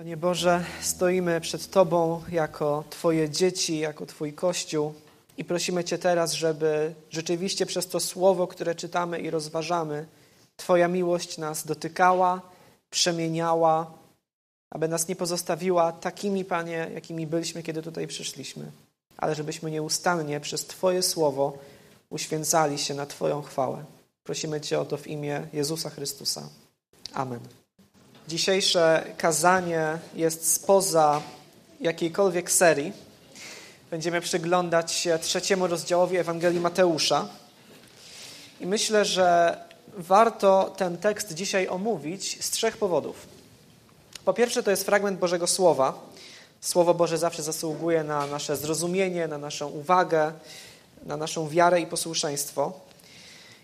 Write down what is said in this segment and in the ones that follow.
Panie Boże, stoimy przed Tobą jako Twoje dzieci, jako Twój Kościół i prosimy Cię teraz, żeby rzeczywiście przez to słowo, które czytamy i rozważamy, Twoja miłość nas dotykała, przemieniała, aby nas nie pozostawiła takimi, Panie, jakimi byliśmy, kiedy tutaj przyszliśmy, ale żebyśmy nieustannie przez Twoje słowo uświęcali się na Twoją chwałę. Prosimy Cię o to w imię Jezusa Chrystusa. Amen. Dzisiejsze kazanie jest spoza jakiejkolwiek serii. Będziemy przyglądać się trzeciemu rozdziałowi Ewangelii Mateusza. I myślę, że warto ten tekst dzisiaj omówić z trzech powodów. Po pierwsze, to jest fragment Bożego Słowa. Słowo Boże zawsze zasługuje na nasze zrozumienie, na naszą uwagę, na naszą wiarę i posłuszeństwo.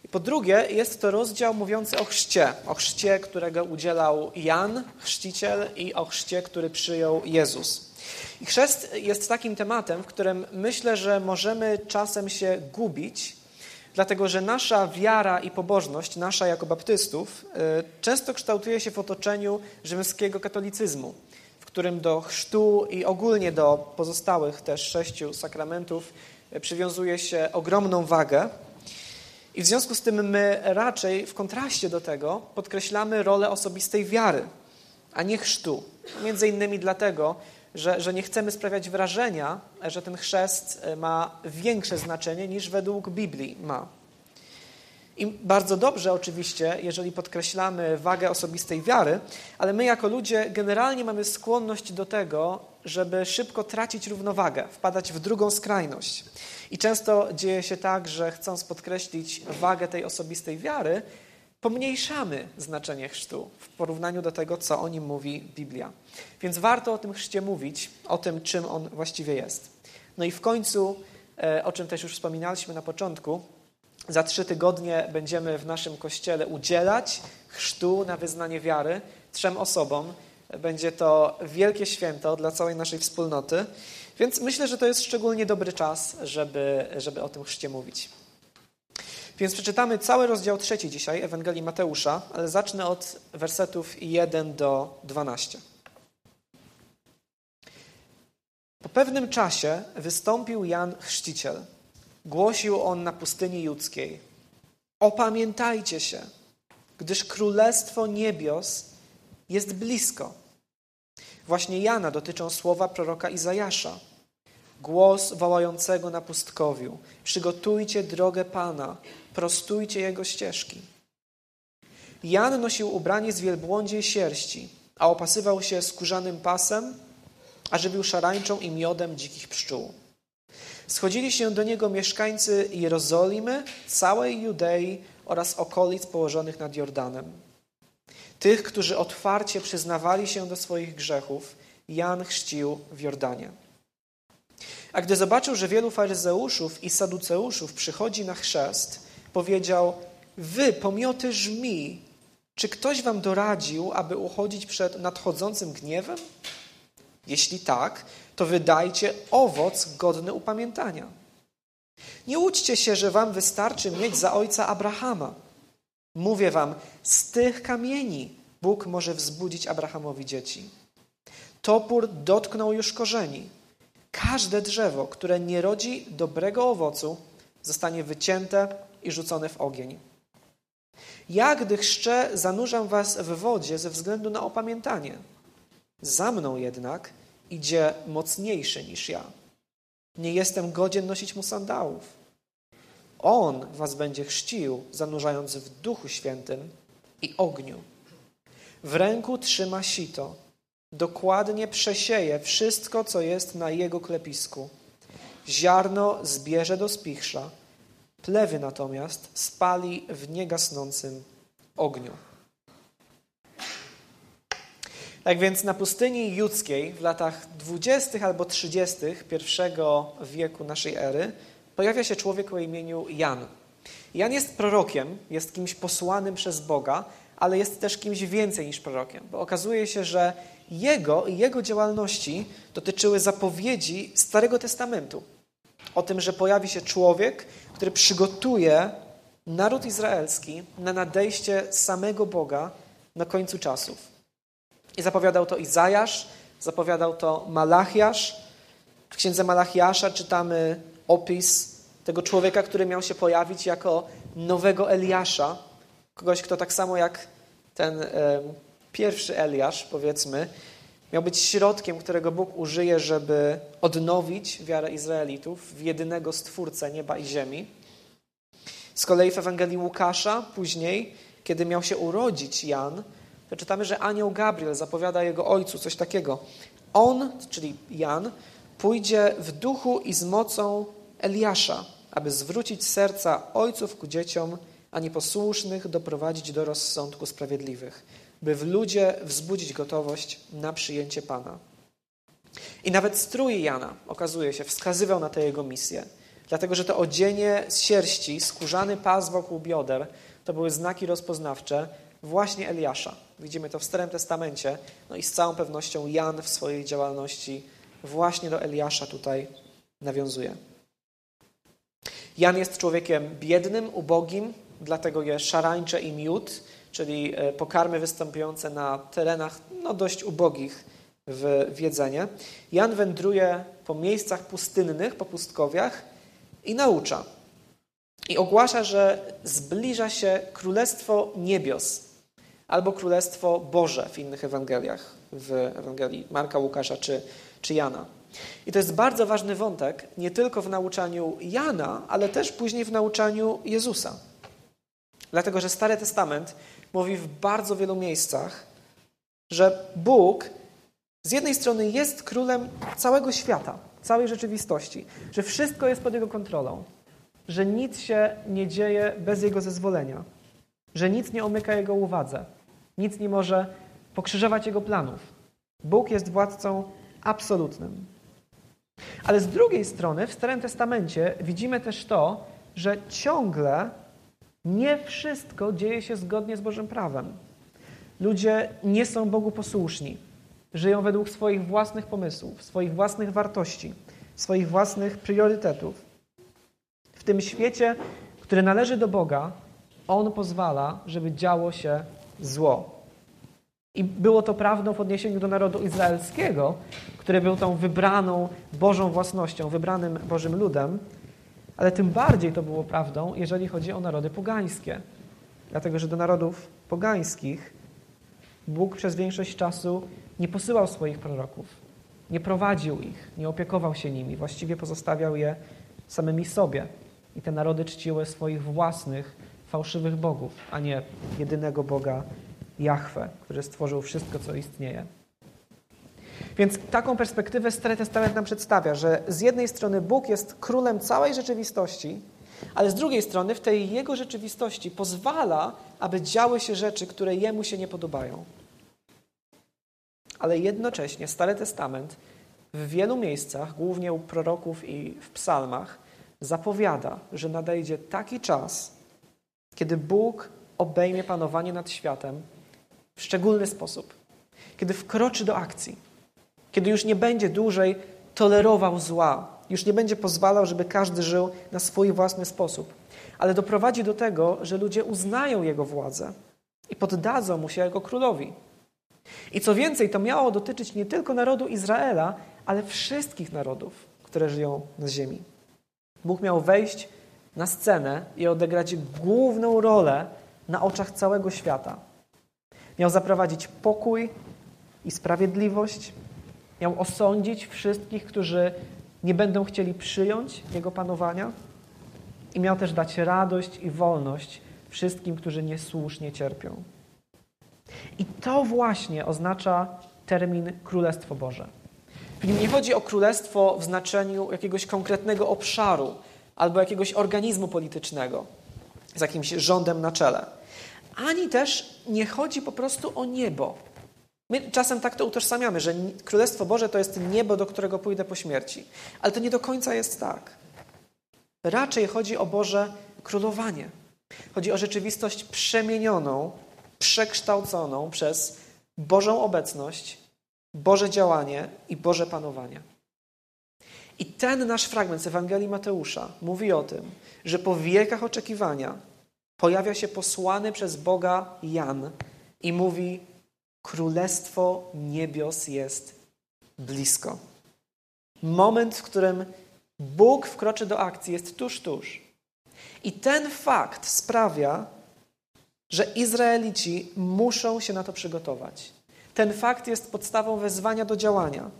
I po drugie, jest to rozdział mówiący o chrzcie, o chrzcie, którego udzielał Jan, chrzciciel, i o chrzcie, który przyjął Jezus. I chrzest jest takim tematem, w którym myślę, że możemy czasem się gubić, dlatego że nasza wiara i pobożność, nasza jako baptystów, y, często kształtuje się w otoczeniu rzymskiego katolicyzmu, w którym do chrztu i ogólnie do pozostałych też sześciu sakramentów y, przywiązuje się ogromną wagę. I w związku z tym my raczej w kontraście do tego podkreślamy rolę osobistej wiary, a nie chrztu. Między innymi dlatego, że, że nie chcemy sprawiać wrażenia, że ten chrzest e, ma większe znaczenie niż według Biblii ma. I bardzo dobrze oczywiście, jeżeli podkreślamy wagę osobistej wiary, ale my jako ludzie generalnie mamy skłonność do tego, żeby szybko tracić równowagę, wpadać w drugą skrajność. I często dzieje się tak, że chcąc podkreślić wagę tej osobistej wiary, pomniejszamy znaczenie chrztu w porównaniu do tego, co o nim mówi Biblia. Więc warto o tym chrzcie mówić, o tym, czym on właściwie jest. No i w końcu, e, o czym też już wspominaliśmy na początku, za trzy tygodnie będziemy w naszym kościele udzielać chrztu na wyznanie wiary trzem osobom. Będzie to wielkie święto dla całej naszej wspólnoty, więc myślę, że to jest szczególnie dobry czas, żeby, żeby o tym chrzcie mówić. Więc przeczytamy cały rozdział trzeci dzisiaj Ewangelii Mateusza, ale zacznę od wersetów 1 do 12. Po pewnym czasie wystąpił Jan Chrzciciel. Głosił on na pustyni judzkiej. Opamiętajcie się, gdyż królestwo niebios jest blisko. Właśnie Jana dotyczą słowa proroka Izajasza. Głos wołającego na pustkowiu. Przygotujcie drogę Pana, prostujcie Jego ścieżki. Jan nosił ubranie z wielbłądziej sierści, a opasywał się skórzanym pasem, a żywił szarańczą i miodem dzikich pszczół. Schodzili się do niego mieszkańcy Jerozolimy, całej Judei oraz okolic położonych nad Jordanem. Tych, którzy otwarcie przyznawali się do swoich grzechów, Jan chrzcił w Jordanie. A gdy zobaczył, że wielu faryzeuszów i saduceuszów przychodzi na chrzest, powiedział: Wy, pomioty żmi, czy ktoś wam doradził, aby uchodzić przed nadchodzącym gniewem? Jeśli tak, to wydajcie owoc godny upamiętania. Nie łudźcie się, że wam wystarczy mieć za ojca Abrahama. Mówię wam, z tych kamieni Bóg może wzbudzić Abrahamowi dzieci. Topór dotknął już korzeni. Każde drzewo, które nie rodzi dobrego owocu, zostanie wycięte i rzucone w ogień. Ja, gdy chrzczę, zanurzam was w wodzie ze względu na opamiętanie. Za mną jednak idzie mocniejszy niż ja. Nie jestem godzien nosić mu sandałów. On was będzie chrzcił, zanurzając w Duchu Świętym i ogniu. W ręku trzyma sito. Dokładnie przesieje wszystko, co jest na jego klepisku. Ziarno zbierze do spichrza, plewy natomiast spali w niegasnącym ogniu. Tak więc na pustyni judzkiej w latach 20. albo 30. pierwszego wieku naszej ery pojawia się człowiek o imieniu Jan. Jan jest prorokiem, jest kimś posłanym przez Boga, ale jest też kimś więcej niż prorokiem, bo okazuje się, że jego i jego działalności dotyczyły zapowiedzi Starego Testamentu. O tym, że pojawi się człowiek, który przygotuje naród izraelski na nadejście samego Boga na końcu czasów. I zapowiadał to Izajasz, zapowiadał to Malachiasz. W księdze Malachiasza czytamy opis tego człowieka, który miał się pojawić jako nowego Eliasza, kogoś, kto tak samo jak ten pierwszy Eliasz, powiedzmy, miał być środkiem, którego Bóg użyje, żeby odnowić wiarę Izraelitów w jedynego Stwórcę nieba i ziemi. Z kolei w Ewangelii Łukasza później, kiedy miał się urodzić Jan, to czytamy, że anioł Gabriel zapowiada jego ojcu coś takiego. On, czyli Jan, pójdzie w duchu i z mocą Eliasza, aby zwrócić serca ojców ku dzieciom, a nieposłusznych doprowadzić do rozsądku sprawiedliwych, by w ludzie wzbudzić gotowość na przyjęcie Pana. I nawet strój Jana, okazuje się, wskazywał na tę jego misję, dlatego że to odzienie z sierści, skórzany pas wokół bioder, to były znaki rozpoznawcze właśnie Eliasza. Widzimy to w Starym Testamencie, no i z całą pewnością Jan w swojej działalności właśnie do Eliasza tutaj nawiązuje. Jan jest człowiekiem biednym, ubogim, dlatego je szarańcze i miód, czyli e, pokarmy występujące na terenach no, dość ubogich w jedzenie. Jan wędruje po miejscach pustynnych, po pustkowiach i naucza. I ogłasza, że zbliża się Królestwo Niebios albo Królestwo Boże w innych Ewangeliach, w Ewangelii Marka, Łukasza czy, czy Jana. I to jest bardzo ważny wątek, nie tylko w nauczaniu Jana, ale też później w nauczaniu Jezusa. Dlatego, że Stary Testament mówi w bardzo wielu miejscach, że Bóg z jednej strony jest królem całego świata, całej rzeczywistości, że wszystko jest pod jego kontrolą, że nic się nie dzieje bez jego zezwolenia, że nic nie omyka jego uwadze, nic nie może pokrzyżować jego planów. Bóg jest władcą absolutnym. Ale z drugiej strony w Starym Testamencie widzimy też to, że ciągle nie wszystko dzieje się zgodnie z Bożym prawem. Ludzie nie są Bogu posłuszni. Żyją według swoich własnych pomysłów, swoich własnych wartości, swoich własnych priorytetów. W tym świecie, który należy do Boga, On pozwala, żeby działo się zło. I było to prawdą w odniesieniu do narodu izraelskiego, który był tą wybraną Bożą własnością, wybranym Bożym ludem, ale tym bardziej to było prawdą, jeżeli chodzi o narody pogańskie. Dlatego, że do narodów pogańskich Bóg przez większość czasu nie posyłał swoich proroków, nie prowadził ich, nie opiekował się nimi, właściwie pozostawiał je samymi sobie. I te narody czciły swoich własnych, fałszywych bogów, a nie jedynego Boga Jahwe, który stworzył wszystko, co istnieje. Więc taką perspektywę Stary Testament nam przedstawia, że z jednej strony Bóg jest królem całej rzeczywistości, ale z drugiej strony w tej Jego rzeczywistości pozwala, aby działy się rzeczy, które Jemu się nie podobają. Ale jednocześnie Stary Testament w wielu miejscach, głównie u proroków i w psalmach, zapowiada, że nadejdzie taki czas, kiedy Bóg obejmie panowanie nad światem w szczególny sposób, kiedy wkroczy do akcji, kiedy już nie będzie dłużej tolerował zła, już nie będzie pozwalał, żeby każdy żył na swój własny sposób, ale doprowadzi do tego, że ludzie uznają jego władzę i poddadzą mu się jako królowi. I co więcej, to miało dotyczyć nie tylko narodu Izraela, ale wszystkich narodów, które żyją na ziemi. Bóg miał wejść na scenę i odegrać główną rolę na oczach całego świata. Miał zaprowadzić pokój i sprawiedliwość. Miał osądzić wszystkich, którzy nie będą chcieli przyjąć Jego panowania. I miał też dać radość i wolność wszystkim, którzy niesłusznie cierpią. I to właśnie oznacza termin Królestwo Boże. W nim nie chodzi o królestwo w znaczeniu jakiegoś konkretnego obszaru albo jakiegoś organizmu politycznego z jakimś rządem na czele ani też nie chodzi po prostu o niebo. My czasem tak to utożsamiamy, że Królestwo Boże to jest niebo, do którego pójdę po śmierci. Ale to nie do końca jest tak. Raczej chodzi o Boże królowanie. Chodzi o rzeczywistość przemienioną, przekształconą przez Bożą obecność, Boże działanie i Boże panowanie. I ten nasz fragment z Ewangelii Mateusza mówi o tym, że po wiekach oczekiwania pojawia się posłany przez Boga Jan i mówi: Królestwo niebios jest blisko. Moment, w którym Bóg wkroczy do akcji, jest tuż, tuż. I ten fakt sprawia, że Izraelici muszą się na to przygotować. Ten fakt jest podstawą wezwania do działania.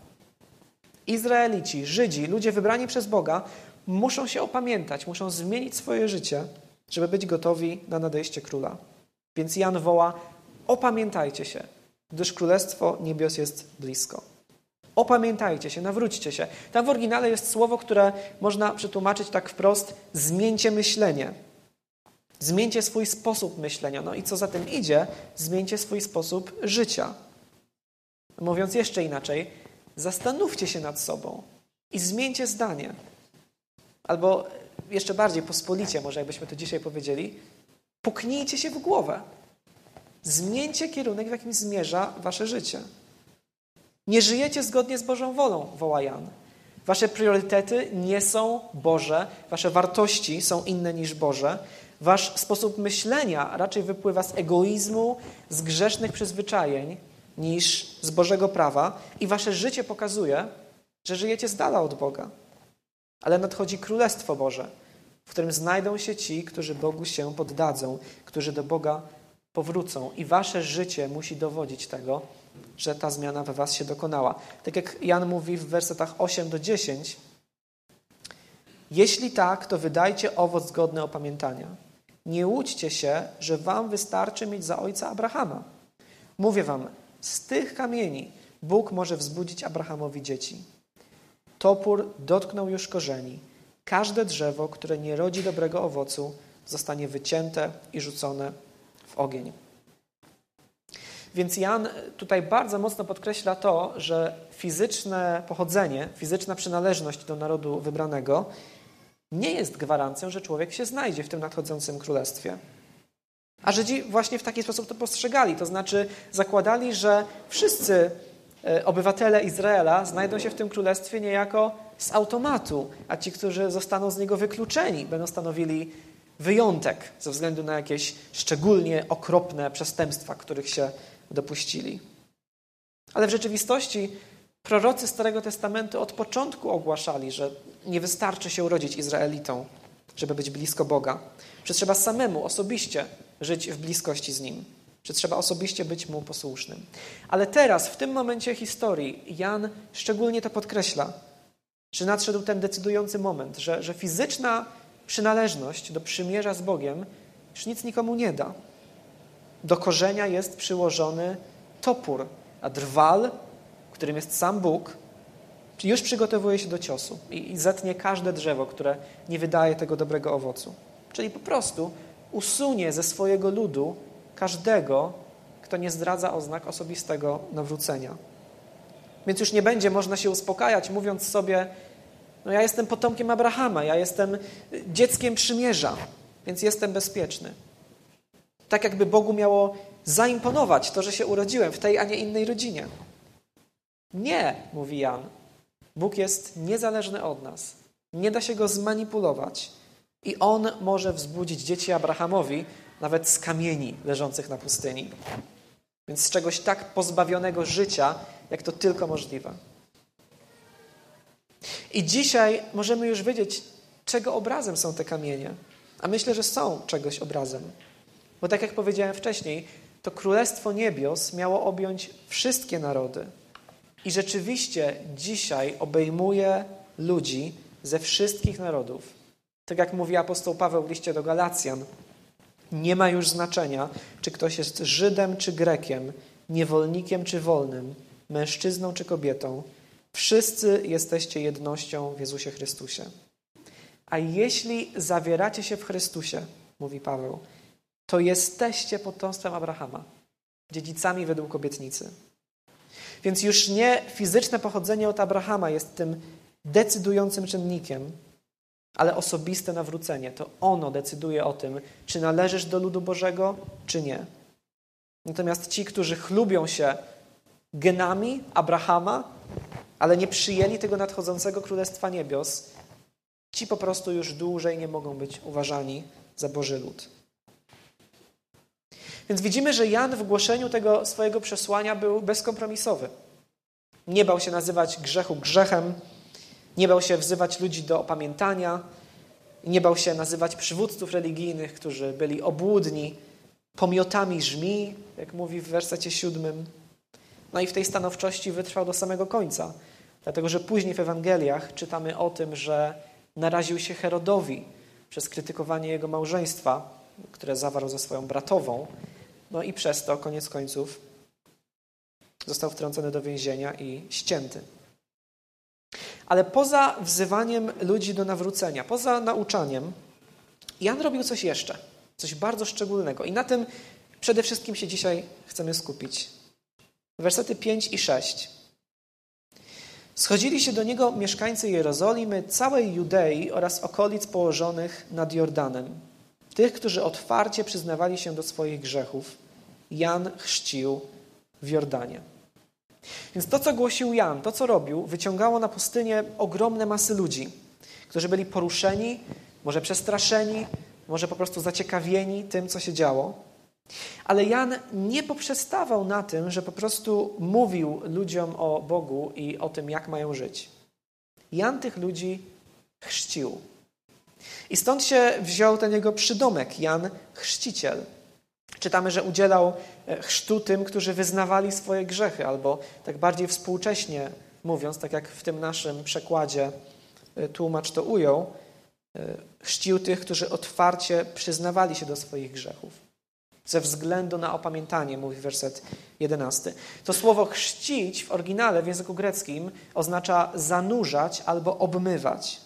Izraelici, Żydzi, ludzie wybrani przez Boga muszą się opamiętać, muszą zmienić swoje życie, żeby być gotowi na nadejście króla. Więc Jan woła: Opamiętajcie się, gdyż królestwo niebios jest blisko. Opamiętajcie się, nawróćcie się. Tam w oryginale jest słowo, które można przetłumaczyć tak wprost: zmieńcie myślenie. Zmieńcie swój sposób myślenia. No i co za tym idzie, zmieńcie swój sposób życia. Mówiąc jeszcze inaczej, zastanówcie się nad sobą i zmieńcie zdanie. Albo jeszcze bardziej pospolicie, może jakbyśmy to dzisiaj powiedzieli, puknijcie się w głowę. Zmieńcie kierunek, w jakim zmierza wasze życie. Nie żyjecie zgodnie z Bożą wolą, woła Jan. Wasze priorytety nie są Boże, wasze wartości są inne niż Boże. Wasz sposób myślenia raczej wypływa z egoizmu, z grzesznych przyzwyczajeń niż z Bożego prawa, i wasze życie pokazuje, że żyjecie z dala od Boga. Ale nadchodzi Królestwo Boże, w którym znajdą się ci, którzy Bogu się poddadzą, którzy do Boga powrócą. I wasze życie musi dowodzić tego, że ta zmiana we was się dokonała. Tak jak Jan mówi w wersetach 8 do 10, jeśli tak, to wydajcie owoc godny opamiętania. Nie łudźcie się, że wam wystarczy mieć za ojca Abrahama. Mówię wam, z tych kamieni Bóg może wzbudzić Abrahamowi dzieci. Topór dotknął już korzeni. Każde drzewo, które nie rodzi dobrego owocu, zostanie wycięte i rzucone w ogień. Więc Jan tutaj bardzo mocno podkreśla to, że fizyczne pochodzenie, fizyczna przynależność do narodu wybranego nie jest gwarancją, że człowiek się znajdzie w tym nadchodzącym królestwie. A Żydzi właśnie w taki sposób to postrzegali, to znaczy zakładali, że wszyscy obywatele Izraela znajdą się w tym królestwie niejako z automatu, a ci, którzy zostaną z niego wykluczeni, będą stanowili wyjątek ze względu na jakieś szczególnie okropne przestępstwa, których się dopuścili. Ale w rzeczywistości prorocy Starego Testamentu od początku ogłaszali, że nie wystarczy się urodzić Izraelitą, żeby być blisko Boga, że trzeba samemu, osobiście żyć w bliskości z Nim, że trzeba osobiście być Mu posłusznym. Ale teraz, w tym momencie historii, Jan szczególnie to podkreśla, że nadszedł ten decydujący moment, że, że fizyczna przynależność do przymierza z Bogiem już nic nikomu nie da. Do korzenia jest przyłożony topór, a drwal, którym jest sam Bóg, już przygotowuje się do ciosu i, i zetnie każde drzewo, które nie wydaje tego dobrego owocu. Czyli po prostu usunie ze swojego ludu każdego, kto nie zdradza oznak osobistego nawrócenia. Więc już nie będzie można się uspokajać, mówiąc sobie, no ja jestem potomkiem Abrahama, ja jestem dzieckiem przymierza, więc jestem bezpieczny. Tak jakby Bogu miało zaimponować to, że się urodziłem w tej, a nie innej rodzinie. Nie, mówi Jan. Bóg jest niezależny od nas. Nie da się go zmanipulować. I on może wzbudzić dzieci Abrahamowi nawet z kamieni leżących na pustyni. Więc z czegoś tak pozbawionego życia, jak to tylko możliwe. I dzisiaj możemy już wiedzieć, czego obrazem są te kamienie. A myślę, że są czegoś obrazem. Bo tak jak powiedziałem wcześniej, to Królestwo Niebios miało objąć wszystkie narody. I rzeczywiście dzisiaj obejmuje ludzi ze wszystkich narodów. Tak jak mówi apostoł Paweł w liście do Galacjan, nie ma już znaczenia, czy ktoś jest Żydem czy Grekiem, niewolnikiem czy wolnym, mężczyzną czy kobietą. Wszyscy jesteście jednością w Jezusie Chrystusie. A jeśli zawieracie się w Chrystusie, mówi Paweł, to jesteście potomstwem Abrahama, dziedzicami według obietnicy. Więc już nie fizyczne pochodzenie od Abrahama jest tym decydującym czynnikiem, ale osobiste nawrócenie. To ono decyduje o tym, czy należysz do ludu Bożego, czy nie. Natomiast ci, którzy chlubią się genami Abrahama, ale nie przyjęli tego nadchodzącego Królestwa Niebios, ci po prostu już dłużej nie mogą być uważani za Boży lud. Więc widzimy, że Jan w głoszeniu tego swojego przesłania był bezkompromisowy. Nie bał się nazywać grzechu grzechem, nie bał się wzywać ludzi do opamiętania, nie bał się nazywać przywódców religijnych, którzy byli obłudni, pomiotami żmi, jak mówi w wersecie siódmym. No i w tej stanowczości wytrwał do samego końca, dlatego że później w Ewangeliach czytamy o tym, że naraził się Herodowi przez krytykowanie jego małżeństwa, które zawarł ze swoją bratową, no i przez to koniec końców został wtrącony do więzienia i ścięty. Ale poza wzywaniem ludzi do nawrócenia, poza nauczaniem, Jan robił coś jeszcze, coś bardzo szczególnego. I na tym przede wszystkim się dzisiaj chcemy skupić. Wersety 5 i 6. Schodzili się do niego mieszkańcy Jerozolimy, całej Judei oraz okolic położonych nad Jordanem. Tych, którzy otwarcie przyznawali się do swoich grzechów. Jan chrzcił w Jordanie. Więc to, co głosił Jan, to, co robił, wyciągało na pustynię ogromne masy ludzi, którzy byli poruszeni, może przestraszeni, może po prostu zaciekawieni tym, co się działo. Ale Jan nie poprzestawał na tym, że po prostu mówił ludziom o Bogu i o tym, jak mają żyć. Jan tych ludzi chrzcił. I stąd się wziął ten jego przydomek, Jan Chrzciciel. Czytamy, że udzielał e, chrztu tym, którzy wyznawali swoje grzechy, albo tak bardziej współcześnie mówiąc, tak jak w tym naszym przekładzie e, tłumacz to ujął, e, chrzcił tych, którzy otwarcie przyznawali się do swoich grzechów. Ze względu na opamiętanie, mówi werset 11. To słowo chrzcić w oryginale w języku greckim oznacza zanurzać albo obmywać.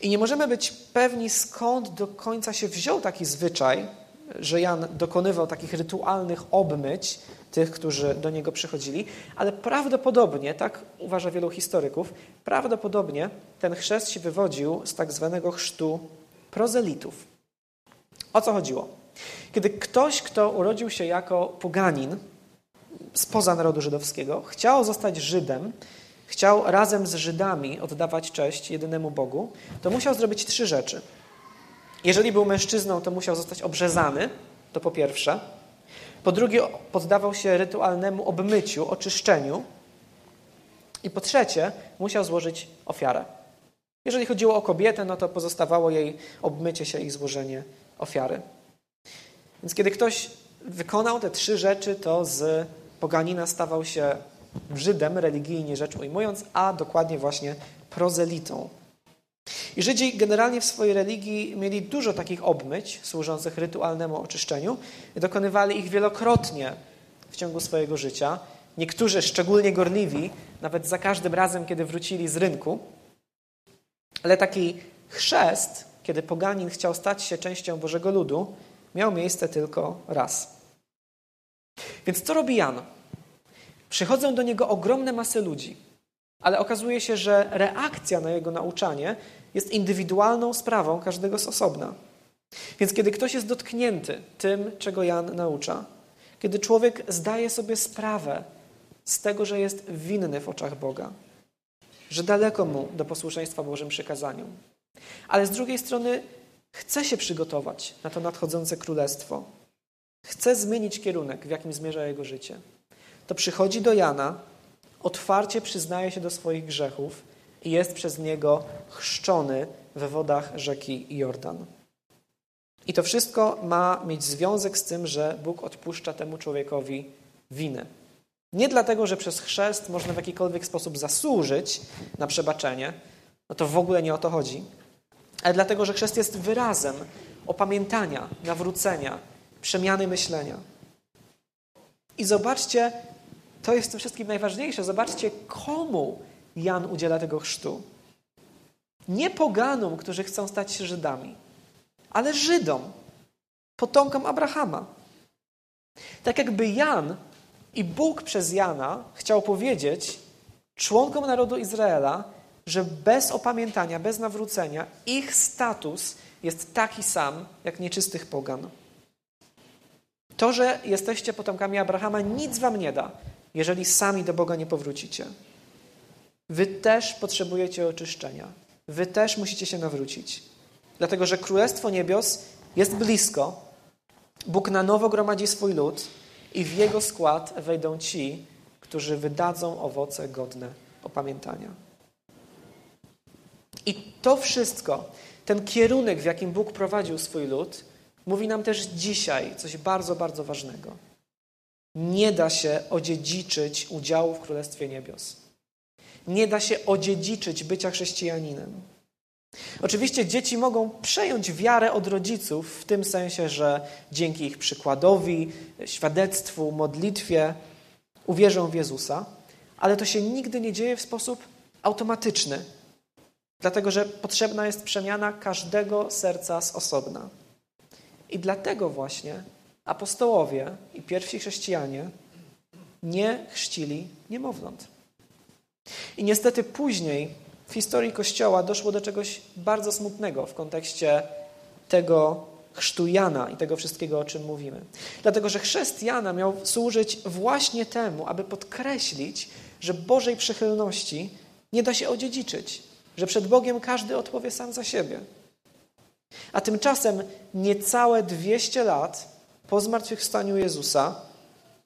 I nie możemy być pewni, skąd do końca się wziął taki zwyczaj, że Jan dokonywał takich rytualnych obmyć tych, którzy do niego przychodzili, ale prawdopodobnie, tak uważa wielu historyków, prawdopodobnie ten chrzest się wywodził z tak zwanego chrztu prozelitów. O co chodziło? Kiedy ktoś, kto urodził się jako poganin spoza narodu żydowskiego, chciał zostać Żydem, chciał razem z Żydami oddawać cześć jedynemu Bogu, to musiał zrobić trzy rzeczy – jeżeli był mężczyzną, to musiał zostać obrzezany, to po pierwsze. Po drugie, poddawał się rytualnemu obmyciu, oczyszczeniu. I po trzecie, musiał złożyć ofiarę. Jeżeli chodziło o kobietę, no to pozostawało jej obmycie się i złożenie ofiary. Więc kiedy ktoś wykonał te trzy rzeczy, to z poganina stawał się Żydem, religijnie rzecz ujmując, a dokładnie właśnie prozelitą. I Żydzi generalnie w swojej religii mieli dużo takich obmyć służących rytualnemu oczyszczeniu. Dokonywali ich wielokrotnie w ciągu swojego życia. Niektórzy, szczególnie gorliwi, nawet za każdym razem, kiedy wrócili z rynku. Ale taki chrzest, kiedy poganin chciał stać się częścią Bożego Ludu, miał miejsce tylko raz. Więc co robi Jan? Przychodzą do niego ogromne masy ludzi. Ale okazuje się, że reakcja na jego nauczanie jest indywidualną sprawą każdego z osobna. Więc kiedy ktoś jest dotknięty tym, czego Jan naucza, kiedy człowiek zdaje sobie sprawę z tego, że jest winny w oczach Boga, że daleko mu do posłuszeństwa Bożym przykazaniom, ale z drugiej strony chce się przygotować na to nadchodzące królestwo, chce zmienić kierunek, w jakim zmierza jego życie, to przychodzi do Jana otwarcie przyznaje się do swoich grzechów i jest przez niego chrzczony we wodach rzeki Jordan. I to wszystko ma mieć związek z tym, że Bóg odpuszcza temu człowiekowi winę. Nie dlatego, że przez chrzest można w jakikolwiek sposób zasłużyć na przebaczenie, no to w ogóle nie o to chodzi, ale dlatego, że chrzest jest wyrazem opamiętania, nawrócenia, przemiany myślenia. I zobaczcie, to jest w tym wszystkim najważniejsze. Zobaczcie, komu Jan udziela tego chrztu. Nie poganom, którzy chcą stać się Żydami, ale Żydom, potomkom Abrahama. Tak jakby Jan i Bóg przez Jana chciał powiedzieć członkom narodu Izraela, że bez opamiętania, bez nawrócenia ich status jest taki sam jak nieczystych pogan. To, że jesteście potomkami Abrahama, nic wam nie da jeżeli sami do Boga nie powrócicie. Wy też potrzebujecie oczyszczenia. Wy też musicie się nawrócić. Dlatego, że Królestwo Niebios jest blisko Bóg na nowo gromadzi swój lud i w jego skład wejdą ci, którzy wydadzą owoce godne opamiętania. I to wszystko, ten kierunek, w jakim Bóg prowadził swój lud, mówi nam też dzisiaj coś bardzo, bardzo ważnego. Nie da się odziedziczyć udziału w Królestwie Niebios. Nie da się odziedziczyć bycia chrześcijaninem. Oczywiście dzieci mogą przejąć wiarę od rodziców w tym sensie, że dzięki ich przykładowi, świadectwu, modlitwie uwierzą w Jezusa, ale to się nigdy nie dzieje w sposób automatyczny, dlatego że potrzebna jest przemiana każdego serca z osobna. I dlatego właśnie apostołowie i pierwsi chrześcijanie nie chrzcili niemowląt. I niestety później w historii Kościoła doszło do czegoś bardzo smutnego w kontekście tego chrztu Jana i tego wszystkiego, o czym mówimy. Dlatego, że chrzest Jana miał służyć właśnie temu, aby podkreślić, że Bożej przychylności nie da się odziedziczyć, że przed Bogiem każdy odpowie sam za siebie. A tymczasem niecałe 200 lat po zmartwychwstaniu Jezusa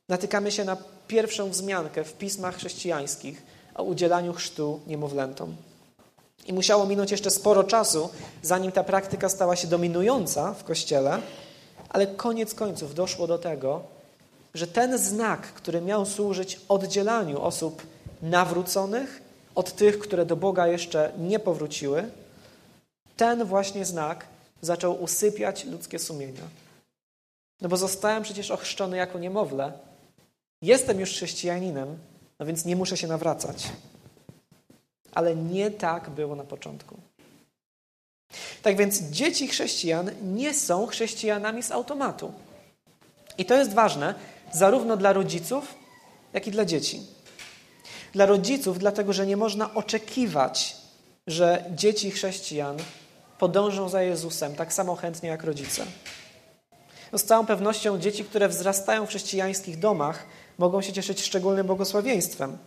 natykamy się na pierwszą wzmiankę w pismach chrześcijańskich o udzielaniu chrztu niemowlętom. I musiało minąć jeszcze sporo czasu, zanim ta praktyka stała się dominująca w kościele, ale koniec końców doszło do tego, że ten znak, który miał służyć oddzielaniu osób nawróconych od tych, które do Boga jeszcze nie powróciły, ten właśnie znak zaczął usypiać ludzkie sumienia. No bo zostałem przecież ochrzczony jako niemowlę. Jestem już chrześcijaninem, no więc nie muszę się nawracać. Ale nie tak było na początku. Tak więc dzieci chrześcijan nie są chrześcijanami z automatu. I to jest ważne zarówno dla rodziców, jak i dla dzieci. Dla rodziców, dlatego że nie można oczekiwać, że dzieci chrześcijan podążą za Jezusem tak samo chętnie jak rodzice. No z całą pewnością dzieci, które wzrastają w chrześcijańskich domach, mogą się cieszyć szczególnym błogosławieństwem.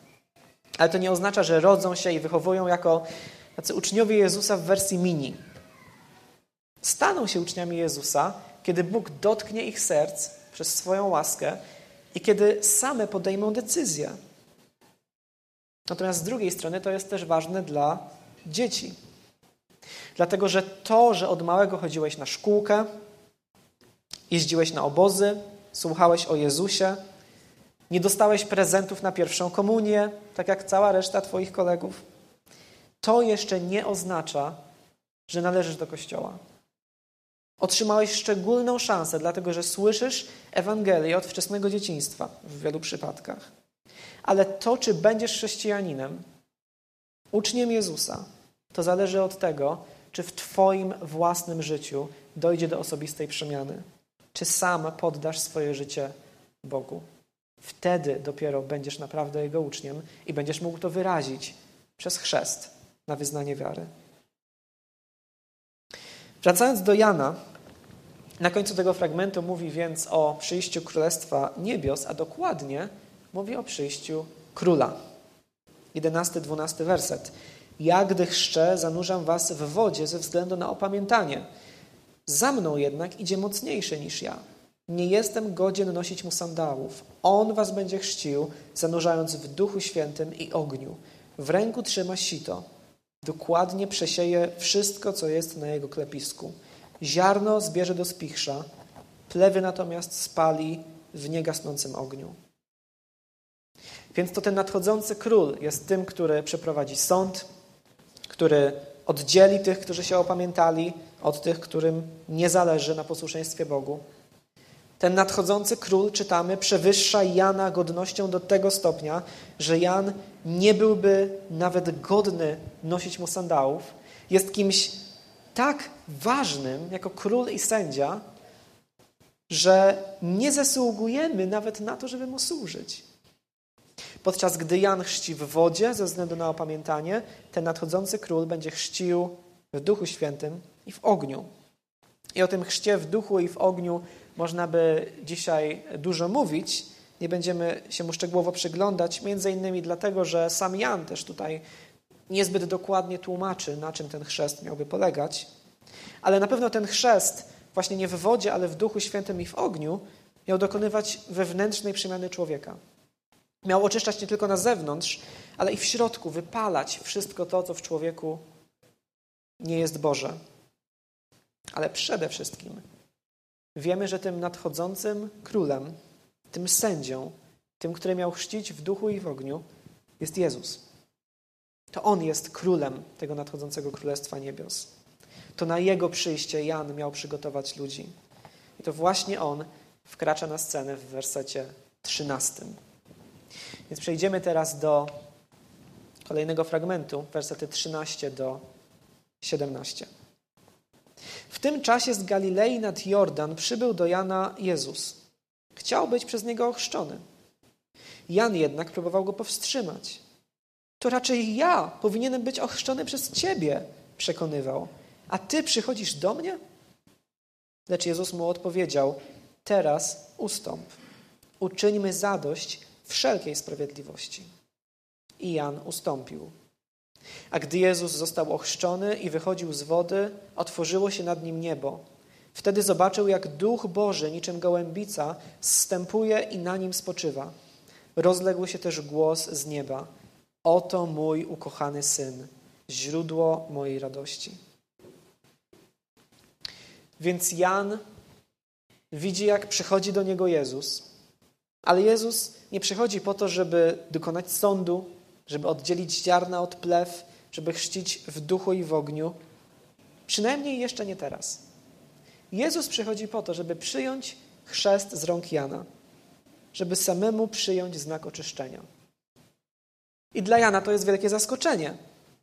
Ale to nie oznacza, że rodzą się i wychowują jako tacy uczniowie Jezusa w wersji mini. Staną się uczniami Jezusa, kiedy Bóg dotknie ich serc przez swoją łaskę i kiedy same podejmą decyzję. Natomiast z drugiej strony to jest też ważne dla dzieci. Dlatego, że to, że od małego chodziłeś na szkółkę, jeździłeś na obozy, słuchałeś o Jezusie, nie dostałeś prezentów na pierwszą komunię, tak jak cała reszta Twoich kolegów. To jeszcze nie oznacza, że należysz do Kościoła. Otrzymałeś szczególną szansę, dlatego że słyszysz Ewangelię od wczesnego dzieciństwa w wielu przypadkach. Ale to, czy będziesz chrześcijaninem, uczniem Jezusa, to zależy od tego, czy w Twoim własnym życiu dojdzie do osobistej przemiany. Czy sam poddasz swoje życie Bogu. Wtedy dopiero będziesz naprawdę Jego uczniem i będziesz mógł to wyrazić przez chrzest na wyznanie wiary. Wracając do Jana, na końcu tego fragmentu mówi więc o przyjściu Królestwa Niebios, a dokładnie mówi o przyjściu Króla. 11-12 werset. Ja, gdy chrzczę, zanurzam was w wodzie ze względu na opamiętanie. Za mną jednak idzie mocniejszy niż ja – nie jestem godzien nosić mu sandałów. On was będzie chrzcił, zanurzając w duchu świętym i ogniu. W ręku trzyma sito. Dokładnie przesieje wszystko, co jest na jego klepisku. Ziarno zbierze do spichrza, plewy natomiast spali w niegasnącym ogniu. Więc to ten nadchodzący król jest tym, który przeprowadzi sąd, który oddzieli tych, którzy się opamiętali, od tych, którym nie zależy na posłuszeństwie Bogu. Ten nadchodzący król, czytamy, przewyższa Jana godnością do tego stopnia, że Jan nie byłby nawet godny nosić mu sandałów. Jest kimś tak ważnym jako król i sędzia, że nie zasługujemy nawet na to, żeby mu służyć. Podczas gdy Jan chrzci w wodzie ze względu na opamiętanie, ten nadchodzący król będzie chrzcił w Duchu Świętym i w ogniu. I o tym chrzcie w duchu i w ogniu można by dzisiaj dużo mówić. Nie będziemy się mu szczegółowo przyglądać, między innymi dlatego, że sam Jan też tutaj niezbyt dokładnie tłumaczy, na czym ten chrzest miałby polegać. Ale na pewno ten chrzest właśnie nie w wodzie, ale w Duchu Świętym i w ogniu, miał dokonywać wewnętrznej przemiany człowieka. Miał oczyszczać nie tylko na zewnątrz, ale i w środku, wypalać wszystko to, co w człowieku nie jest Boże. Ale przede wszystkim wiemy, że tym nadchodzącym królem, tym sędzią, tym, który miał chrzcić w duchu i w ogniu, jest Jezus. To On jest królem tego nadchodzącego Królestwa Niebios. To na Jego przyjście Jan miał przygotować ludzi. I to właśnie On wkracza na scenę w wersecie 13. Więc przejdziemy teraz do kolejnego fragmentu, wersety 13 do 17. W tym czasie z Galilei nad Jordan przybył do Jana Jezus. Chciał być przez niego ochrzczony. Jan jednak próbował go powstrzymać. To raczej ja powinienem być ochrzczony przez ciebie, przekonywał. A ty przychodzisz do mnie? Lecz Jezus mu odpowiedział: Teraz ustąp. Uczyńmy zadość wszelkiej sprawiedliwości. I Jan ustąpił. A gdy Jezus został ochrzczony i wychodził z wody, otworzyło się nad nim niebo. Wtedy zobaczył, jak Duch Boży, niczym gołębica, zstępuje i na nim spoczywa. Rozległ się też głos z nieba: Oto mój ukochany syn, źródło mojej radości. Więc Jan widzi, jak przychodzi do niego Jezus, ale Jezus nie przychodzi po to, żeby dokonać sądu, żeby oddzielić ziarna od plew, żeby chrzcić w duchu i w ogniu. Przynajmniej jeszcze nie teraz. Jezus przychodzi po to, żeby przyjąć chrzest z rąk Jana, żeby samemu przyjąć znak oczyszczenia. I dla Jana to jest wielkie zaskoczenie.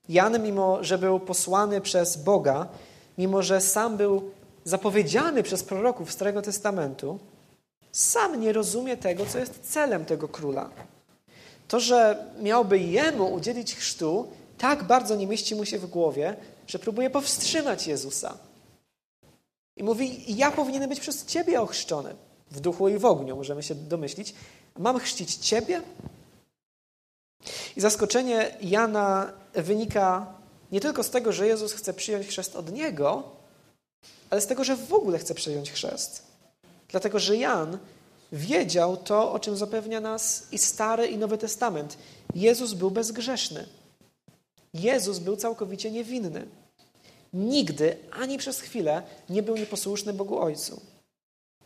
Jan, mimo że był posłany przez Boga, mimo że sam był zapowiedziany przez proroków Starego Testamentu, sam nie rozumie tego, co jest celem tego króla. To, że miałby jemu udzielić chrztu, tak bardzo nie mieści mu się w głowie, że próbuje powstrzymać Jezusa. I mówi: Ja powinienem być przez ciebie ochrzczony w duchu i w ogniu, możemy się domyślić. Mam chrzcić ciebie? I zaskoczenie Jana wynika nie tylko z tego, że Jezus chce przyjąć chrzest od niego, ale z tego, że w ogóle chce przyjąć chrzest. Dlatego, że Jan wiedział to, o czym zapewnia nas i Stary, i Nowy Testament. Jezus był bezgrzeszny. Jezus był całkowicie niewinny. Nigdy, ani przez chwilę, nie był nieposłuszny Bogu Ojcu.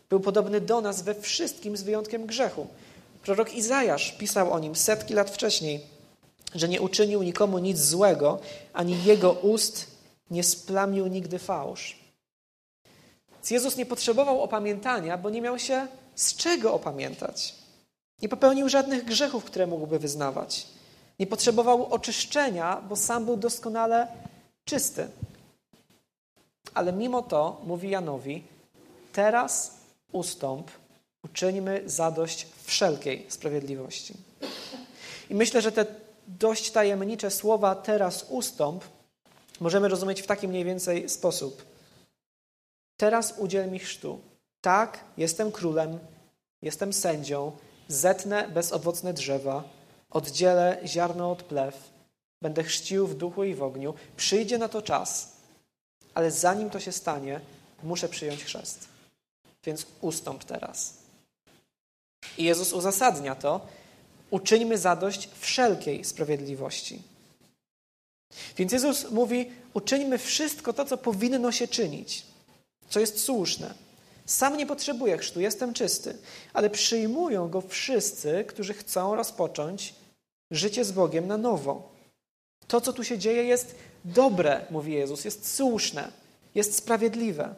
Był podobny do nas we wszystkim z wyjątkiem grzechu. Prorok Izajasz pisał o nim setki lat wcześniej, że nie uczynił nikomu nic złego, ani jego ust nie splamił nigdy fałsz. Jezus nie potrzebował opamiętania, bo nie miał się z czego opamiętać. Nie popełnił żadnych grzechów, które mógłby wyznawać. Nie potrzebował oczyszczenia, bo sam był doskonale czysty. Ale mimo to, mówi Janowi, teraz ustąp, uczyńmy zadość wszelkiej sprawiedliwości. I myślę, że te dość tajemnicze słowa teraz ustąp możemy rozumieć w taki mniej więcej sposób. Teraz udziel mi chrztu. Tak, jestem królem, jestem sędzią, zetnę bezowocne drzewa, oddzielę ziarno od plew, będę chrzcił w duchu i w ogniu. Przyjdzie na to czas, ale zanim to się stanie, muszę przyjąć chrzest. Więc ustąp teraz. I Jezus uzasadnia to, uczyńmy zadość wszelkiej sprawiedliwości. Więc Jezus mówi, uczyńmy wszystko to, co powinno się czynić, co jest słuszne. Sam nie potrzebuję chrztu, jestem czysty, ale przyjmują go wszyscy, którzy chcą rozpocząć życie z Bogiem na nowo. To, co tu się dzieje, jest dobre, mówi Jezus, jest słuszne, jest sprawiedliwe.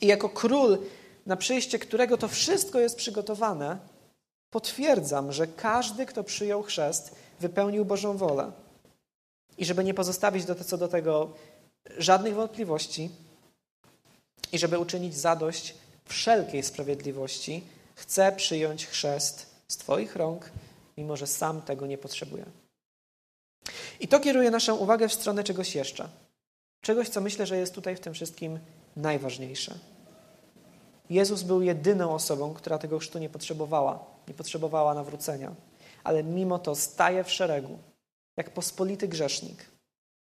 I jako król, na przyjście którego to wszystko jest przygotowane, potwierdzam, że każdy, kto przyjął chrzest, wypełnił Bożą wolę. I żeby nie pozostawić do, co do tego żadnych wątpliwości i żeby uczynić zadość wszelkiej sprawiedliwości, chcę przyjąć chrzest z Twoich rąk, mimo że sam tego nie potrzebuję. I to kieruje naszą uwagę w stronę czegoś jeszcze. Czegoś, co myślę, że jest tutaj w tym wszystkim najważniejsze. Jezus był jedyną osobą, która tego chrztu nie potrzebowała, nie potrzebowała nawrócenia, ale mimo to staje w szeregu, jak pospolity grzesznik,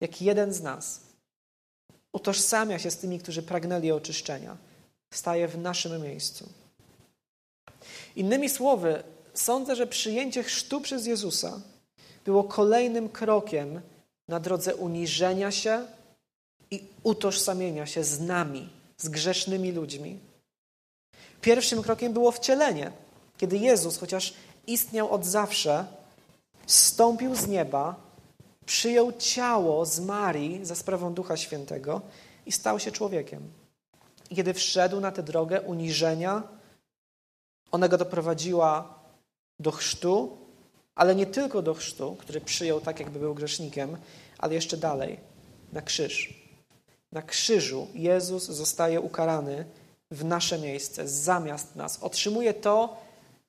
jak jeden z nas. Utożsamia się z tymi, którzy pragnęli oczyszczenia. Staje w naszym miejscu. Innymi słowy, sądzę, że przyjęcie chrztu przez Jezusa było kolejnym krokiem na drodze uniżenia się i utożsamienia się z nami, z grzesznymi ludźmi. Pierwszym krokiem było wcielenie, kiedy Jezus, chociaż istniał od zawsze, stąpił z nieba, przyjął ciało z Marii za sprawą Ducha Świętego i stał się człowiekiem. I kiedy wszedł na tę drogę uniżenia, ona go doprowadziła do chrztu, ale nie tylko do chrztu, który przyjął tak, jakby był grzesznikiem, ale jeszcze dalej, na krzyż. Na krzyżu Jezus zostaje ukarany w nasze miejsce, zamiast nas. Otrzymuje to,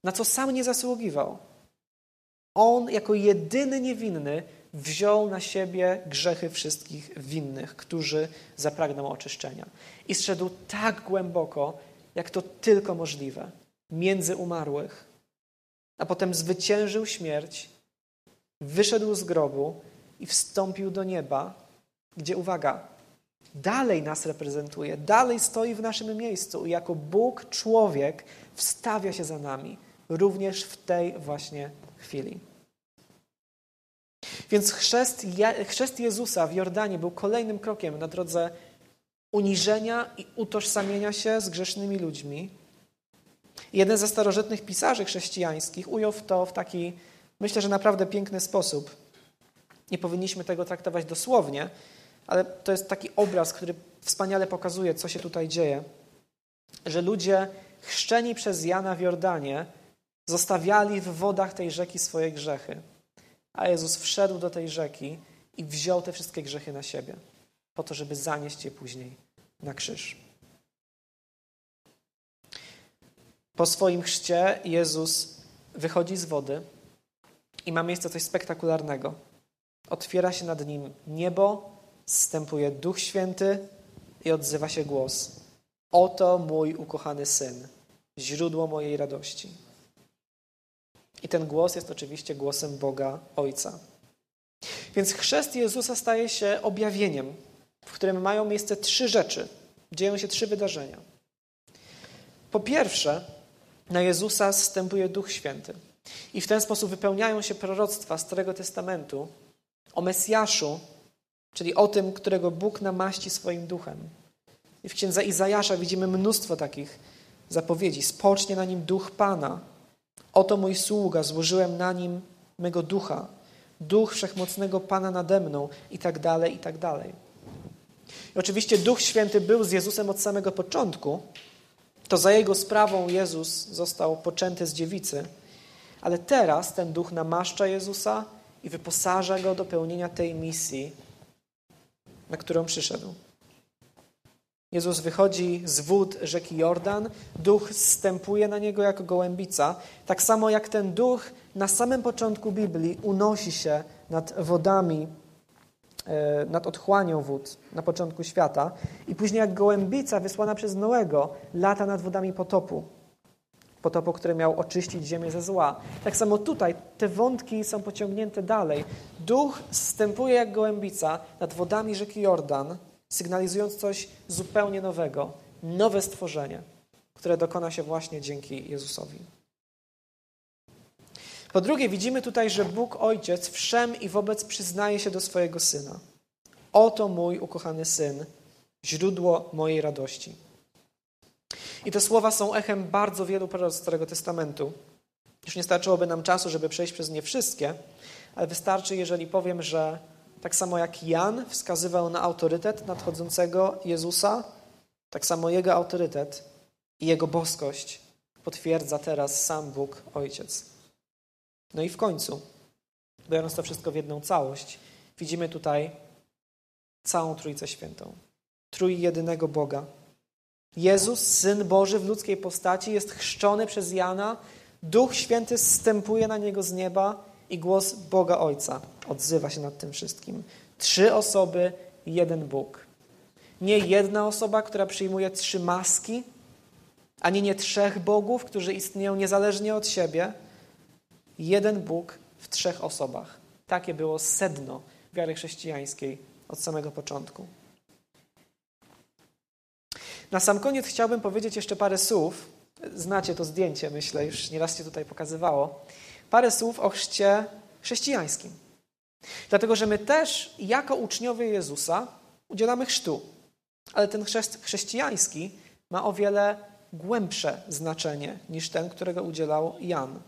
na co sam nie zasługiwał. On, jako jedyny niewinny, wziął na siebie grzechy wszystkich winnych, którzy zapragną oczyszczenia. I zszedł tak głęboko, jak to tylko możliwe, między umarłych. A potem zwyciężył śmierć, wyszedł z grobu i wstąpił do nieba, gdzie, uwaga, dalej nas reprezentuje, dalej stoi w naszym miejscu i jako Bóg, człowiek, wstawia się za nami, również w tej właśnie chwili. Więc chrzest, chrzest Jezusa w Jordanie był kolejnym krokiem na drodze uniżenia i utożsamienia się z grzesznymi ludźmi. Jeden ze starożytnych pisarzy chrześcijańskich ujął to w taki, myślę, że naprawdę piękny sposób. Nie powinniśmy tego traktować dosłownie, ale to jest taki obraz, który wspaniale pokazuje, co się tutaj dzieje. Że ludzie chrzczeni przez Jana w Jordanie zostawiali w wodach tej rzeki swoje grzechy. A Jezus wszedł do tej rzeki i wziął te wszystkie grzechy na siebie, po to, żeby zanieść je później na krzyż. Po swoim chrzcie Jezus wychodzi z wody i ma miejsce coś spektakularnego. Otwiera się nad nim niebo, zstępuje Duch Święty i odzywa się głos. Oto mój ukochany syn, źródło mojej radości. I ten głos jest oczywiście głosem Boga Ojca. Więc chrzest Jezusa staje się objawieniem, w którym mają miejsce trzy rzeczy. Dzieją się trzy wydarzenia. Po pierwsze, na Jezusa zstępuje Duch Święty. I w ten sposób wypełniają się proroctwa Starego Testamentu o Mesjaszu, czyli o tym, którego Bóg namaści swoim duchem. I w księdze Izajasza widzimy mnóstwo takich zapowiedzi. Spocznie na nim duch Pana, Oto mój sługa, złożyłem na nim mego ducha, duch wszechmocnego Pana nade mną i tak dalej, i tak dalej. I oczywiście Duch Święty był z Jezusem od samego początku. To za jego sprawą Jezus został poczęty z dziewicy, ale teraz ten duch namaszcza Jezusa i wyposaża go do pełnienia tej misji, na którą przyszedł. Jezus wychodzi z wód rzeki Jordan, duch zstępuje na niego jako gołębica, tak samo jak ten duch na samym początku Biblii unosi się nad wodami, e, nad otchłanią wód na początku świata i później jak gołębica wysłana przez Noego lata nad wodami potopu. Potopu, który miał oczyścić ziemię ze zła. Tak samo tutaj te wątki są pociągnięte dalej. Duch zstępuje jak gołębica nad wodami rzeki Jordan, sygnalizując coś zupełnie nowego, nowe stworzenie, które dokona się właśnie dzięki Jezusowi. Po drugie, widzimy tutaj, że Bóg Ojciec wszem i wobec przyznaje się do swojego Syna. Oto mój ukochany Syn, źródło mojej radości. I te słowa są echem bardzo wielu proroc Starego Testamentu. Już nie starczyłoby nam czasu, żeby przejść przez nie wszystkie, ale wystarczy, jeżeli powiem, że tak samo jak Jan wskazywał na autorytet nadchodzącego Jezusa, tak samo jego autorytet i jego boskość potwierdza teraz sam Bóg Ojciec. No i w końcu, biorąc to wszystko w jedną całość, widzimy tutaj całą Trójcę Świętą. Trójjedynego Boga. Jezus, Syn Boży w ludzkiej postaci, jest chrzczony przez Jana, Duch Święty zstępuje na Niego z nieba i głos Boga Ojca odzywa się nad tym wszystkim. Trzy osoby, jeden Bóg. Nie jedna osoba, która przyjmuje trzy maski, ani nie trzech bogów, którzy istnieją niezależnie od siebie. Jeden Bóg w trzech osobach. Takie było sedno wiary chrześcijańskiej od samego początku. Na sam koniec chciałbym powiedzieć jeszcze parę słów. Znacie to zdjęcie, myślę, już nieraz się tutaj pokazywało. Parę słów o chrzcie chrześcijańskim. Dlatego, że my też, jako uczniowie Jezusa, udzielamy chrztu. Ale ten chrzest chrześcijański ma o wiele głębsze znaczenie niż ten, którego udzielał Jan.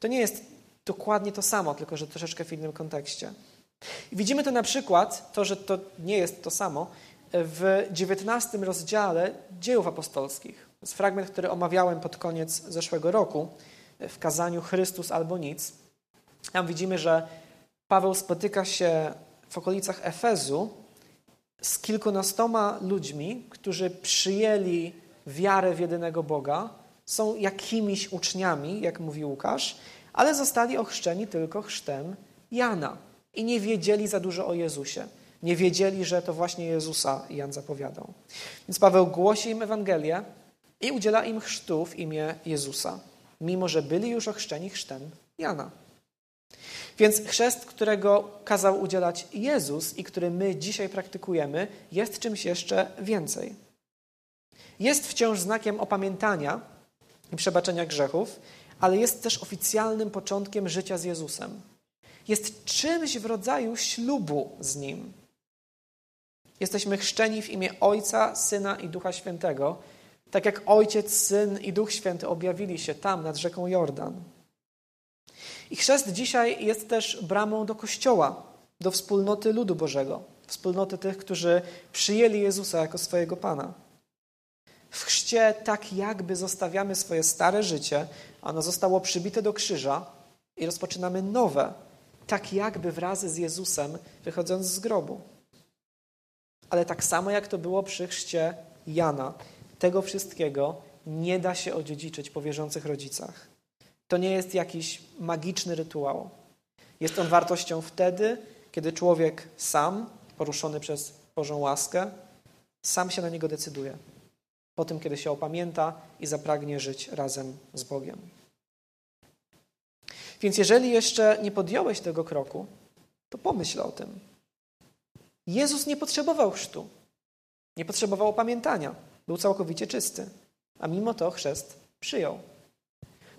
To nie jest dokładnie to samo, tylko że troszeczkę w innym kontekście. I widzimy to na przykład, to, że to nie jest to samo, w XIX rozdziale dziejów apostolskich. To jest fragment, który omawiałem pod koniec zeszłego roku w kazaniu Chrystus albo nic. Tam widzimy, że Paweł spotyka się w okolicach Efezu z kilkunastoma ludźmi, którzy przyjęli wiarę w jedynego Boga, są jakimiś uczniami, jak mówi Łukasz, ale zostali ochrzczeni tylko chrztem Jana i nie wiedzieli za dużo o Jezusie. Nie wiedzieli, że to właśnie Jezusa Jan zapowiadał. Więc Paweł głosi im Ewangelię i udziela im chrztu w imię Jezusa, mimo że byli już ochrzczeni chrztem Jana. Więc chrzest, którego kazał udzielać Jezus i który my dzisiaj praktykujemy, jest czymś jeszcze więcej. Jest wciąż znakiem opamiętania i przebaczenia grzechów, ale jest też oficjalnym początkiem życia z Jezusem. Jest czymś w rodzaju ślubu z Nim. Jesteśmy chrzczeni w imię Ojca, Syna i Ducha Świętego, tak jak Ojciec, Syn i Duch Święty objawili się tam nad rzeką Jordan. I chrzest dzisiaj jest też bramą do Kościoła, do wspólnoty ludu Bożego, wspólnoty tych, którzy przyjęli Jezusa jako swojego Pana. W chrzcie tak jakby zostawiamy swoje stare życie, ono zostało przybite do krzyża i rozpoczynamy nowe, tak jakby wraz z Jezusem wychodząc z grobu. Ale tak samo jak to było przy chrzcie Jana, tego wszystkiego nie da się odziedziczyć po wierzących rodzicach. To nie jest jakiś magiczny rytuał. Jest on wartością wtedy, kiedy człowiek sam, poruszony przez Bożą łaskę, sam się na niego decyduje. Po tym, kiedy się opamięta i zapragnie żyć razem z Bogiem. Więc jeżeli jeszcze nie podjąłeś tego kroku, to pomyśl o tym. Jezus nie potrzebował chrztu. Nie potrzebował opamiętania. Był całkowicie czysty. A mimo to chrzest przyjął.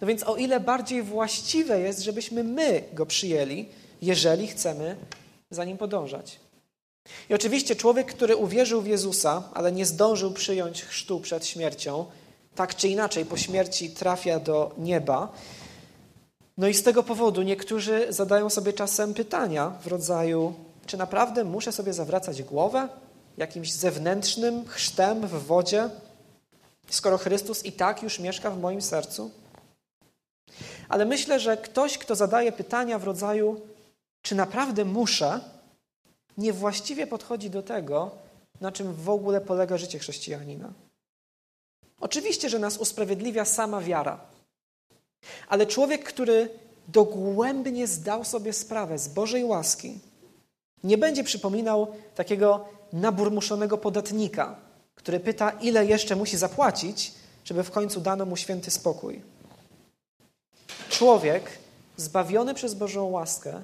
No więc o ile bardziej właściwe jest, żebyśmy my go przyjęli, jeżeli chcemy za nim podążać. I oczywiście człowiek, który uwierzył w Jezusa, ale nie zdążył przyjąć chrztu przed śmiercią, tak czy inaczej po śmierci trafia do nieba. No i z tego powodu niektórzy zadają sobie czasem pytania w rodzaju: czy naprawdę muszę sobie zawracać głowę jakimś zewnętrznym chrztem w wodzie, skoro Chrystus i tak już mieszka w moim sercu? Ale myślę, że ktoś, kto zadaje pytania w rodzaju, czy naprawdę muszę, niewłaściwie podchodzi do tego, na czym w ogóle polega życie chrześcijanina. Oczywiście, że nas usprawiedliwia sama wiara, ale człowiek, który dogłębnie zdał sobie sprawę z Bożej łaski, nie będzie przypominał takiego naburmuszonego podatnika, który pyta, ile jeszcze musi zapłacić, żeby w końcu dano mu święty spokój. Człowiek zbawiony przez Bożą łaskę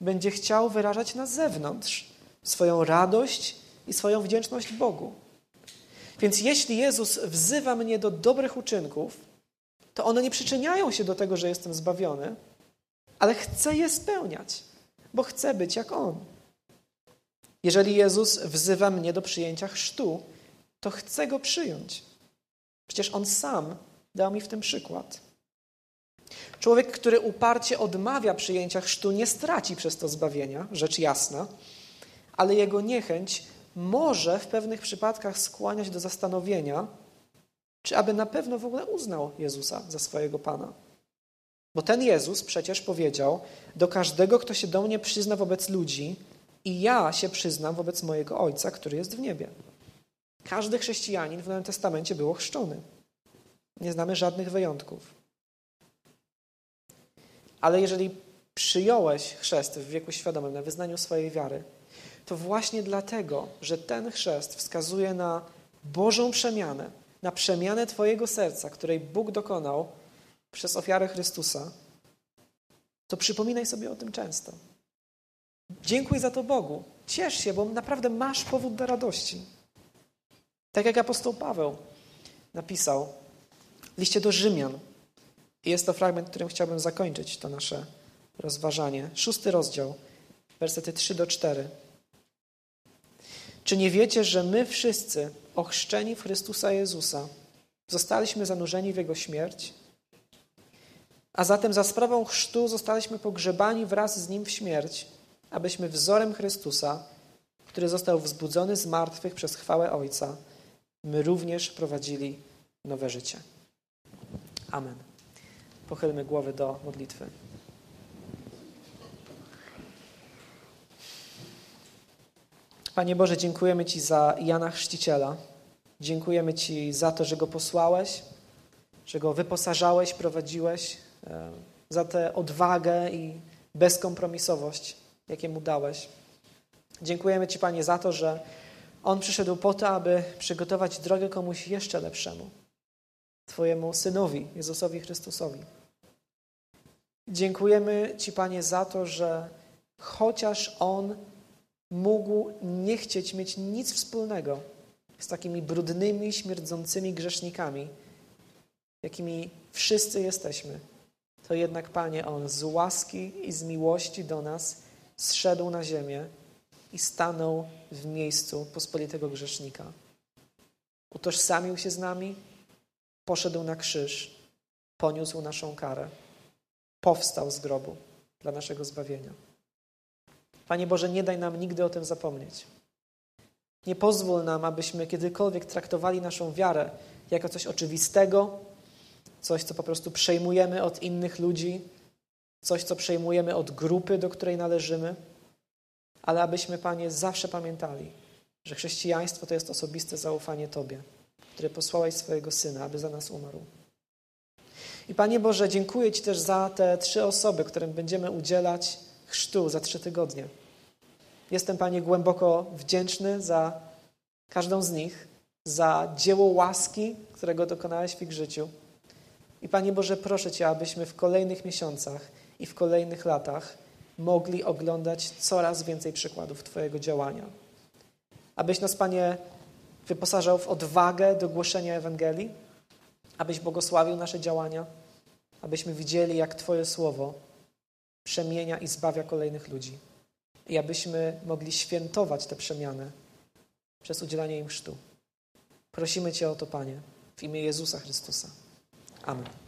będzie chciał wyrażać na zewnątrz swoją radość i swoją wdzięczność Bogu. Więc jeśli Jezus wzywa mnie do dobrych uczynków, to one nie przyczyniają się do tego, że jestem zbawiony, ale chcę je spełniać, bo chcę być jak On. Jeżeli Jezus wzywa mnie do przyjęcia chrztu, to chcę go przyjąć. Przecież On sam dał mi w tym przykład. Człowiek, który uparcie odmawia przyjęcia chrztu, nie straci przez to zbawienia, rzecz jasna, ale jego niechęć może w pewnych przypadkach skłaniać do zastanowienia, czy aby na pewno w ogóle uznał Jezusa za swojego Pana. Bo ten Jezus przecież powiedział: Do każdego, kto się do mnie przyzna wobec ludzi, i ja się przyznam wobec mojego Ojca, który jest w niebie. Każdy chrześcijanin w Nowym Testamencie był ochrzczony. Nie znamy żadnych wyjątków. Ale jeżeli przyjąłeś chrzest w wieku świadomym, na wyznaniu swojej wiary, to właśnie dlatego, że ten chrzest wskazuje na Bożą przemianę, na przemianę Twojego serca, której Bóg dokonał przez ofiarę Chrystusa, to przypominaj sobie o tym często. Dziękuj za to Bogu. Ciesz się, bo naprawdę masz powód do radości. Tak jak apostoł Paweł napisał w liście do Rzymian. I jest to fragment, którym chciałbym zakończyć to nasze rozważanie. Szósty rozdział, wersety 3 do 4. Czy nie wiecie, że my wszyscy, ochrzczeni w Chrystusa Jezusa, zostaliśmy zanurzeni w Jego śmierć? A zatem za sprawą chrztu zostaliśmy pogrzebani wraz z Nim w śmierć, abyśmy wzorem Chrystusa, który został wzbudzony z martwych przez chwałę Ojca, my również prowadzili nowe życie. Amen. Pochylmy głowy do modlitwy. Panie Boże, dziękujemy Ci za Jana Chrzciciela. Dziękujemy Ci za to, że go posłałeś, że go wyposażałeś, prowadziłeś, e, za tę odwagę i bezkompromisowość, jakie mu dałeś. Dziękujemy Ci, Panie, za to, że on przyszedł po to, aby przygotować drogę komuś jeszcze lepszemu Twojemu synowi, Jezusowi Chrystusowi. Dziękujemy Ci, Panie, za to, że chociaż on mógł nie chcieć mieć nic wspólnego z takimi brudnymi, śmierdzącymi grzesznikami, jakimi wszyscy jesteśmy, to jednak, Panie, On z łaski i z miłości do nas zszedł na ziemię i stanął w miejscu pospolitego grzesznika. Utożsamił się z nami, poszedł na krzyż, poniósł naszą karę, powstał z grobu dla naszego zbawienia. Panie Boże, nie daj nam nigdy o tym zapomnieć. Nie pozwól nam, abyśmy kiedykolwiek traktowali naszą wiarę jako coś oczywistego, coś, co po prostu przejmujemy od innych ludzi, coś, co przejmujemy od grupy, do której należymy, ale abyśmy, Panie, zawsze pamiętali, że chrześcijaństwo to jest osobiste zaufanie Tobie, które posłałeś swojego Syna, aby za nas umarł. I Panie Boże, dziękuję Ci też za te trzy osoby, którym będziemy udzielać chrztu za trzy tygodnie. Jestem, Panie, głęboko wdzięczny za każdą z nich, za dzieło łaski, którego dokonałeś w ich życiu. I Panie Boże, proszę Cię, abyśmy w kolejnych miesiącach i w kolejnych latach mogli oglądać coraz więcej przykładów Twojego działania. Abyś nas, Panie, wyposażał w odwagę do głoszenia Ewangelii, abyś błogosławił nasze działania, abyśmy widzieli, jak Twoje słowo przemienia i zbawia kolejnych ludzi. I abyśmy mogli świętować te przemiany przez udzielanie im chrztu. Prosimy Cię o to, Panie, w imię Jezusa Chrystusa. Amen.